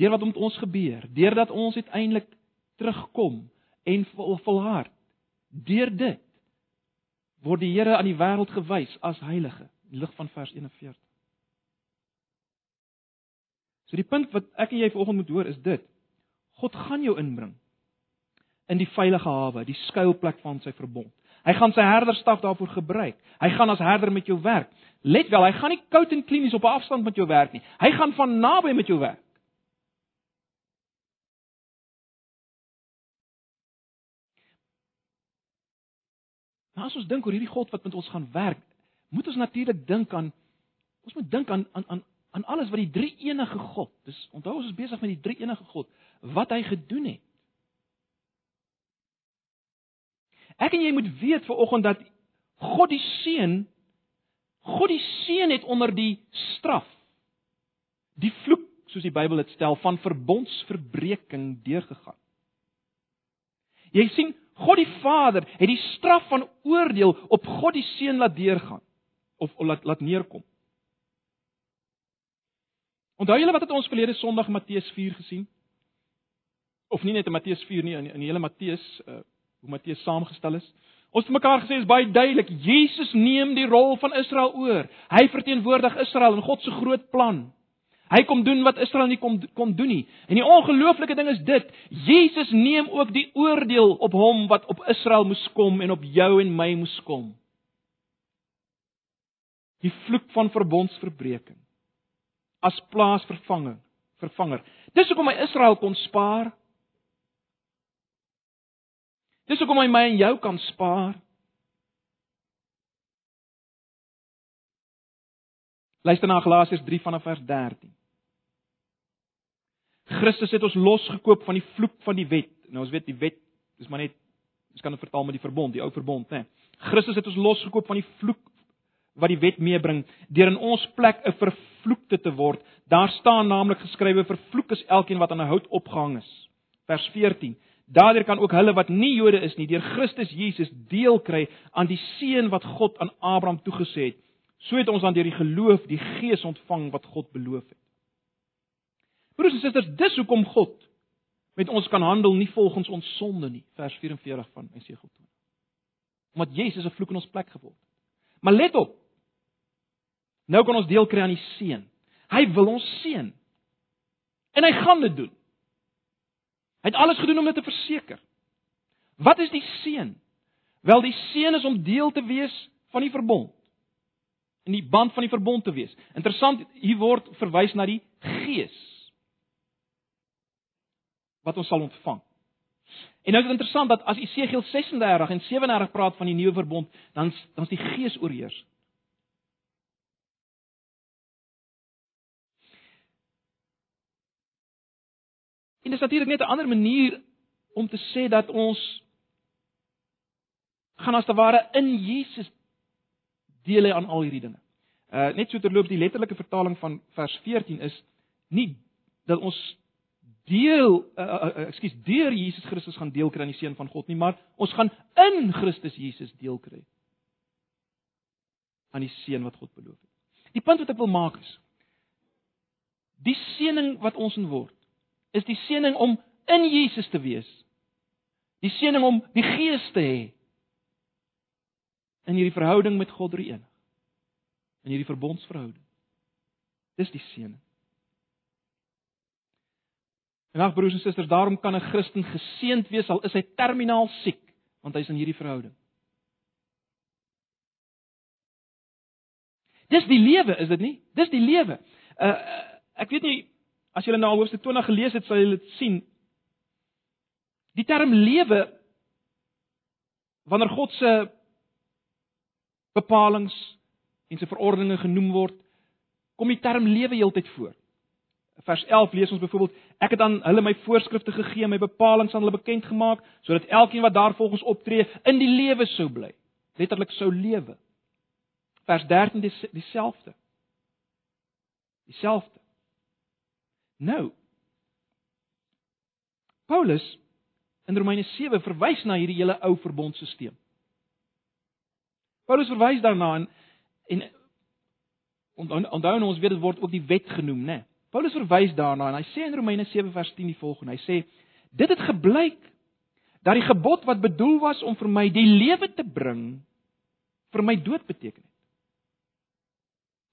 deur wat met ons gebeur, deurdat ons uiteindelik terugkom en volhard, deur dit word die Here aan die wêreld gewys as heilige, lig van vers 41. So die punt wat ek en jy vanoggend moet hoor is dit: God gaan jou inbring in die veilige hawe, die skuilplek van sy verbond. Hy gaan sy herderstaf daarvoor gebruik. Hy gaan as herder met jou werk. Let wel, hy gaan nie koud en klinies op 'n afstand met jou werk nie. Hy gaan van naby met jou werk. Nou as ons dink oor hierdie God wat met ons gaan werk, moet ons natuurlik dink aan ons moet dink aan aan aan aan alles wat die drie enige God. Dis onthou ons is besig met die drie enige God wat hy gedoen het. Ek en jy moet weet vir oggend dat God die Seun God die Seun het onder die straf die vloek soos die Bybel dit stel van verbondsverbreeking deurgegaan. Jy sien God die Vader het die straf van oordeel op God die Seun laat deurgaan of laat laat neerkom. Onthou julle wat het ons verlede Sondag Matteus 4 gesien? Of nie net in Matteus 4 nie, in die, in die hele Matteus uh hoe Matteus saamgestel is. Ons het mekaar gesê is baie duidelik, Jesus neem die rol van Israel oor. Hy verteenwoordig Israel in God se groot plan. Hy kom doen wat Israel nie kom kom doen nie. En die ongelooflike ding is dit, Jesus neem ook die oordeel op hom wat op Israel moes kom en op jou en my moes kom. Die vloek van verbondsverbreeking as plaasvervanger, vervanger. Dis hoekom hy Israel kon spaar. Dis hoekom hy my en jou kan spaar. Luister na Galasiërs 3 vanaf vers 13. Christus het ons losgekoop van die vloek van die wet. Nou ons weet die wet is maar net ons kan dit vertaal met die verbond, die ou verbond, né? Christus het ons losgekoop van die vloek wat die wet meebring deur in ons plek 'n vervloekte te word. Daar staan naamlik geskrywe vervloek is elkeen wat aan 'n hout opgehang is. Vers 14. Daardeur kan ook hulle wat nie Jode is nie deur Christus Jesus deel kry aan die seën wat God aan Abraham toegesê het. So het ons dan deur die geloof die Gees ontvang wat God beloof het. Broers en susters, dis hoekom God met ons kan handel nie volgens ons sonde nie, vers 44 van Esegiel 20. Omdat Jesus 'n vloek in ons plek geword het. Maar let op. Nou kan ons deel kry aan die seën. Hy wil ons seën. En hy gaan dit doen. Hy het alles gedoen om dit te verseker. Wat is die seën? Wel die seën is om deel te wees van die verbond. In die band van die verbond te wees. Interessant, hier word verwys na die Gees wat ons sal ontvang. En nou is dit interessant dat as Esegiel 36 en 37 praat van die nuwe verbond, dan dan is die Gees oorheers. En dit is natuurlik net 'n ander manier om te sê dat ons gaan as te ware in Jesus deel aan al hierdie dinge. Uh net so terloops die letterlike vertaling van vers 14 is nie dat ons deel uh, ekskuus deur Jesus Christus gaan deel kry aan die seën van God nie, maar ons gaan in Christus Jesus deel kry aan die seën wat God beloof het. Die punt wat ek wil maak is die seëning wat ons in word is die seëning om in Jesus te wees. Die seëning om die Gees te hê in hierdie verhouding met God drie een. In hierdie verbondsverhouding. Dis die seëning. En ag broers en susters, daarom kan 'n Christen geseënd wees al is hy terminaal siek, want hy's in hierdie verhouding. Dis die lewe, is dit nie? Dis die lewe. Uh ek weet nie as julle nou hoofstuk 20 gelees het, sal julle dit sien. Die term lewe wanneer God se bepalinge, en sy verordeninge genoem word, kom die term lewe heeltyd voor. Vers 11 lees ons byvoorbeeld: Ek het aan hulle my voorskrifte gegee, my bepalinge aan hulle bekend gemaak, sodat elkeen wat daarvolgens optree, in die lewe sou bly. Letterlik sou lewe. Vers 13 dis dieselfde. Dieselfde. Nou. Paulus in Romeine 7 verwys na hierdie hele ou verbondstelsel. Paulus verwys daarna en en onthou nou ons weet dit word ook die wet genoem, né? Nee. Paulus verwys daarna en hy sê in Romeine 7 vers 10 die volgende. Hy sê dit het gebleik dat die gebod wat bedoel was om vir my die lewe te bring vir my dood beteken het.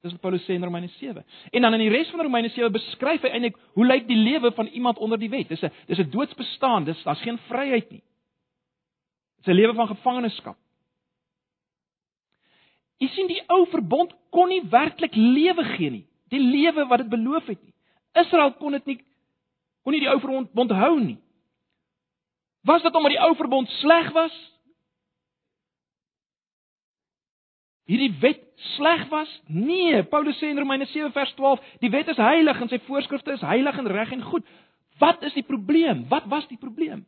Dis wat Paulus sê in Romeine 7. En dan in die res van Romeine 7 beskryf hy eintlik hoe lyk die lewe van iemand onder die wet? Dis 'n dis 'n doodsbestaan, dis daar's geen vryheid nie. Dis 'n lewe van gevangenskap. Jy sien die ou verbond kon nie werklik lewe gee nie die lewe wat dit beloof het nie. Israel kon dit nie kon nie die ou verbond hou nie. Was dit omdat die ou verbond sleg was? Hierdie wet sleg was? Nee, Paulus sê in Romeine 7 vers 12, die wet is heilig en sy voorskrifte is heilig en reg en goed. Wat is die probleem? Wat was die probleem?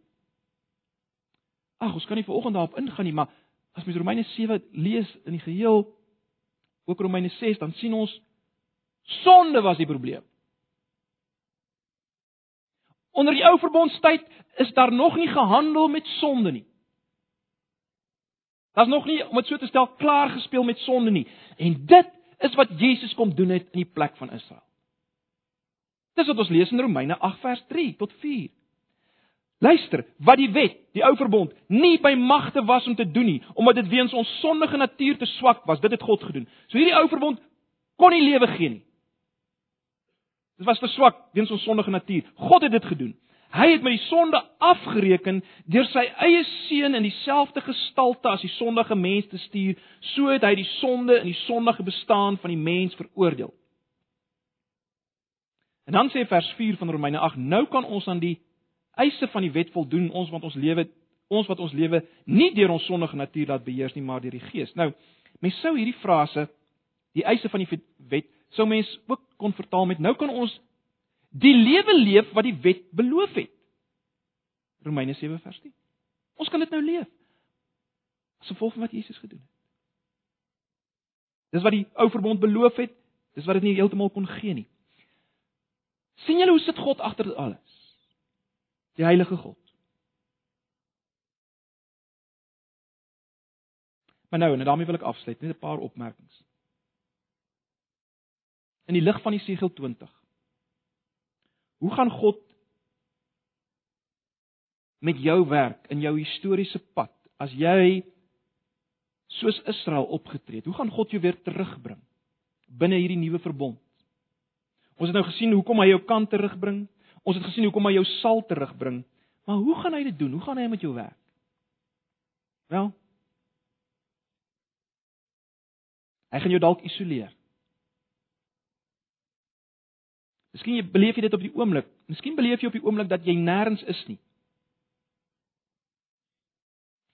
Ag, ons kan nie vanoggend daarop ingaan nie, maar as mens Romeine 7 lees in die geheel, ook Romeine 6, dan sien ons Sonde was die probleem. Onder die ou verbondstyd is daar nog nie gehandel met sonde nie. Daar's nog nie om dit so te stel klaar gespeel met sonde nie. En dit is wat Jesus kom doen het in die plek van Israel. Dis wat ons lees in Romeine 8 vers 3 tot 4. Luister, wat die wet, die ou verbond, nie by magte was om te doen nie, omdat dit weens ons sondige natuur te swak was, dit het God gedoen. So hierdie ou verbond kon nie lewe gee nie. Dit was te swak weens ons sondige natuur. God het dit gedoen. Hy het met die sonde afgereken deur sy eie seun in dieselfde gestalte as die sondige mens te stuur, so het hy die sonde en die sondige bestaan van die mens veroordeel. En dan sê vers 4 van Romeine 8: Nou kan ons aan die eise van die wet voldoen, ons wat ons lewe ons wat ons lewe nie deur ons sondige natuur laat beheers nie, maar deur die Gees. Nou, mens sou hierdie frase die eise van die wet sou mens ook kon vertaal met nou kan ons die lewe leef wat die wet beloof het. Romeine 7 vers 10. Ons kan dit nou leef. As gevolg van wat Jesus gedoen het. Dis wat die ou verbond beloof het, dis wat dit nie heeltemal kon gee nie. sien julle hoe sit God agter dit alles? Die heilige God. Maar nou, en daarmee wil ek afsluit, net 'n paar opmerkings in die lig van Jesegiel 20. Hoe gaan God met jou werk in jou historiese pad as jy soos Israel opgetree het? Hoe gaan God jou weer terugbring binne hierdie nuwe verbond? Ons het nou gesien hoekom hy jou kan terugbring. Ons het gesien hoekom hy jou sal terugbring. Maar hoe gaan hy dit doen? Hoe gaan hy met jou werk? Wel, hy gaan jou dalk isoleer. Miskien jy beleef jy dit op die oomblik. Miskien beleef jy op die oomblik dat jy nêrens is nie.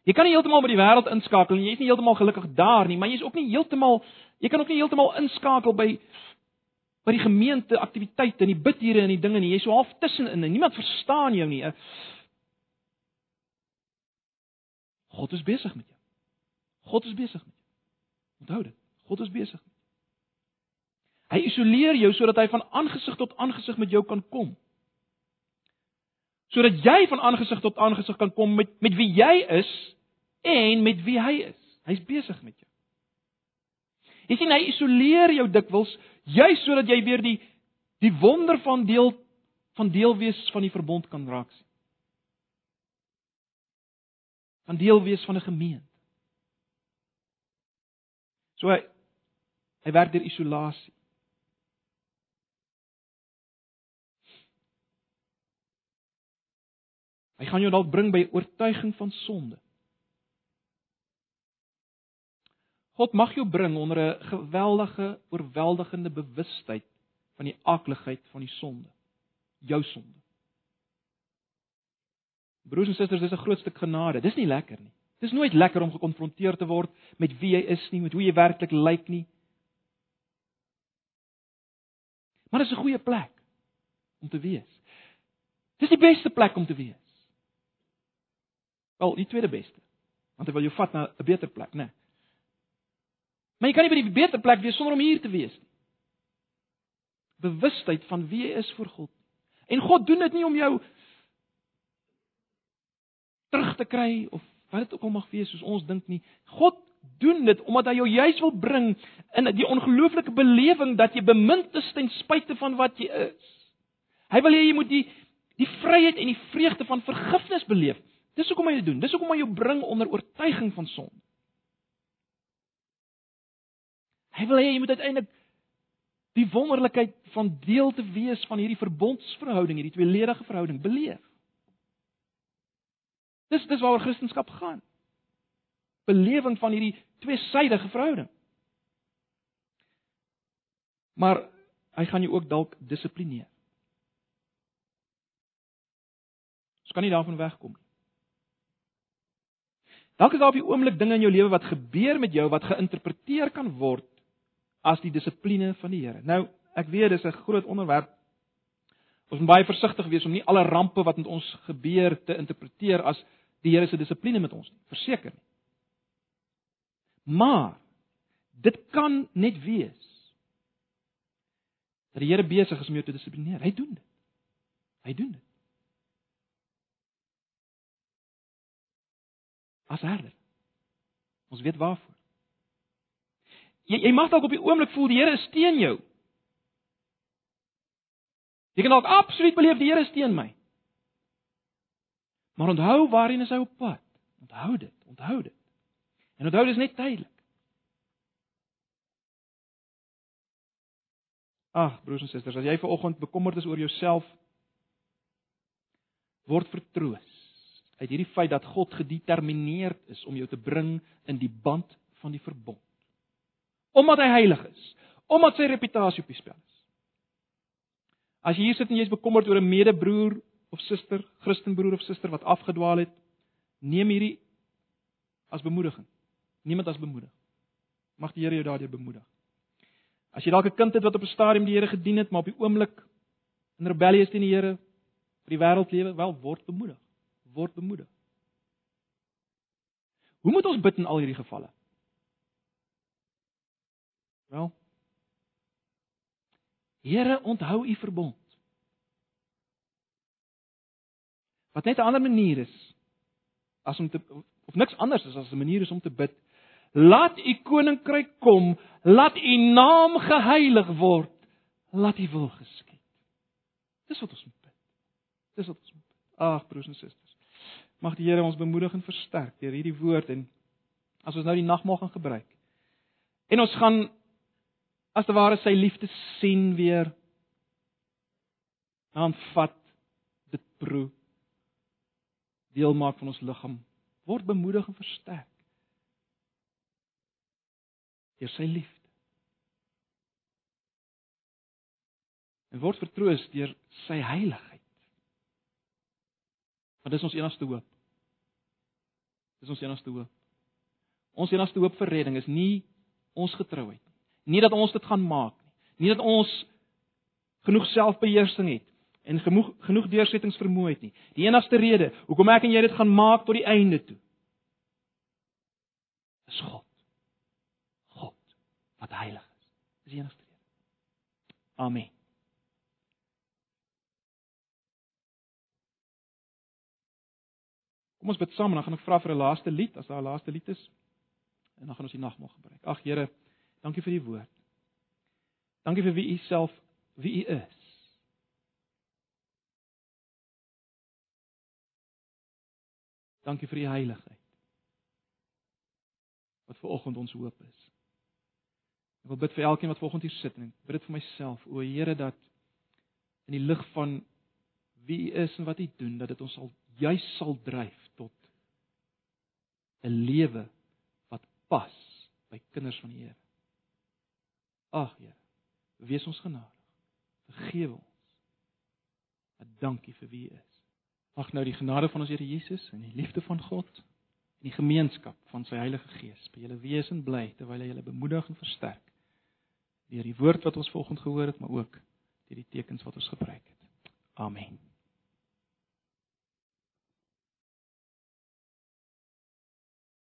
Jy kan nie heeltemal by die wêreld inskakel nie. Jy is nie heeltemal gelukkig daar nie, maar jy is ook nie heeltemal jy kan ook nie heeltemal inskakel by by die gemeente aktiwiteite en die bidure en die dinge nie. Jy's so half tussenin en niemand verstaan jou nie. God is besig met jou. God is besig met jou. Onthou dit. God is besig. Hy isoleer jou sodat hy van aangesig tot aangesig met jou kan kom. Sodat jy van aangesig tot aangesig kan kom met met wie jy is en met wie hy is. Hy's besig met jou. Jy sien hy isoleer jou dikwels juis sodat jy weer die die wonder van deel van deel wees van die verbond kan raak sien. Van deel wees van 'n gemeente. So hy hy werk deur isolasie. Hy gaan jou dalk bring by oortuiging van sonde. God mag jou bring onder 'n geweldige, oorweldigende bewustheid van die aakligheid van die sonde. Jou sonde. Broers en susters, dis 'n groot stuk genade. Dis nie lekker nie. Dis nooit lekker om gekonfronteer te word met wie jy is nie, met hoe jy werklik lyk nie. Maar dit is 'n goeie plek om te wees. Dis die beste plek om te wees. Wel, die tweede beste. Want hy wil jou vat na 'n beter plek, né? Nee. Maar jy kan nie by die beter plek wees sonder om hier te wees nie. Bewustheid van wie jy is voor God. En God doen dit nie om jou terug te kry of wat dit ook al mag wees soos ons dink nie. God doen dit omdat hy jou juis wil bring in die ongelooflike belewing dat jy bemind is ten spyte van wat jy is. Hy wil hê jy moet die die vryheid en die vreugde van vergifnis beleef. Dis hoekom hy dit doen. Dis hoekom hy jou bring onder oortuiging van sonde. Hy wil hê jy moet uiteindelik die wonderlikheid van deel te wees van hierdie verbondsverhouding, hierdie tweeledige verhouding beleef. Dis dis waaroor Christendom gaan. Belewing van hierdie tweesydige verhouding. Maar hy gaan jou ook dalk dissiplineer. Ons kan nie daarvan wegkom nie. Dalk is daar op die oomblik dinge in jou lewe wat gebeur met jou wat geïnterpreteer kan word as die dissipline van die Here. Nou, ek weet dis 'n groot onderwerp. Ons moet baie versigtig wees om nie alle rampe wat met ons gebeur te interpreteer as die Here se dissipline met ons nie. Verseker nie. Maar dit kan net wees dat die Here besig is om jou te dissiplineer. Hy doen dit. Hy doen dit. As herder. Ons weet waarvoor. Jy jy mag dalk op die oomblik voel die Here is teen jou. Jy kan dalk absoluut beleef die Here is teen my. Maar onthou waarheen is hy op pad? Onthou dit, onthou dit. En onthou dis net tydelik. Ag, broers en susters, as jy ver oggend bekommerd is oor jouself, word vertroos uit hierdie feit dat God gedetermineerd is om jou te bring in die band van die verbond omdat hy heilig is, omdat sy reputasie op die spel is. As jy hier sit en jy's bekommerd oor 'n medebroer of suster, Christenbroer of suster wat afgedwaal het, neem hierdie as bemoediging. Neem dit as bemoediging. Mag die Here jou daardeur bemoedig. As jy dalk 'n kind het wat op 'n stadium die Here gedien het, maar op die oomblik in rebellie is teen die Here, vir die wêreld lewe, wel word bemoedig. Word bemoedig. Hoe moet ons bid in al hierdie gevalle? Wel. Here, onthou u verbond. Wat net 'n ander manier is as om te of niks anders is as 'n manier is om te bid. Laat u koninkryk kom, laat u naam geheilig word, laat u wil geskied. Dis wat ons moet bid. Dis wat ons moet bid. Ag broers en susters. Mag die Here ons bemoedig en versterk deur hierdie woord en as ons nou die nagmaal gaan gebruik. En ons gaan as te ware sy liefde sien weer. Aanvat dit proe deel maak van ons liggaam. Word bemoedig en versterk. Deur sy liefde. En word vertroos deur sy heiligheid. Want dis ons enigste hoop dis ons enigste hoop ons enigste hoop vir redding is nie ons getrouheid Nie dat ons dit gaan maak nie. Nie dat ons genoeg selfbeheersing het en genoeg genoeg deursettingsvermoë het nie. Die enigste rede hoekom ek en jy dit gaan maak tot die einde toe is God. God wat heilig is. Dis die enigste rede. Amen. Kom ons bid saam en dan gaan ek vra vir 'n laaste lied as daar 'n laaste lied is. En dan gaan ons die nagmaal gebruik. Ag Here, Dankie vir die woord. Dankie vir wie u self wie u is. Dankie vir die heiligheid. Wat ver oggend ons hoop is. Ek wil bid vir elkeen wat ver oggend hier sit en bid dit vir myself, o Here dat in die lig van wie u is en wat u doen dat dit ons sal juis sal dryf 'n lewe wat pas by kinders van die Here. Ag Here, wees ons genadig. Vergewe ons. En dankie vir wie U is. Mag nou die genade van ons Here Jesus en die liefde van God en die gemeenskap van sy Heilige Gees by julle wees en bly terwyl hy julle bemoedig en versterk deur die woord wat ons vanoggend gehoor het, maar ook deur die tekens wat ons gebruik het. Amen.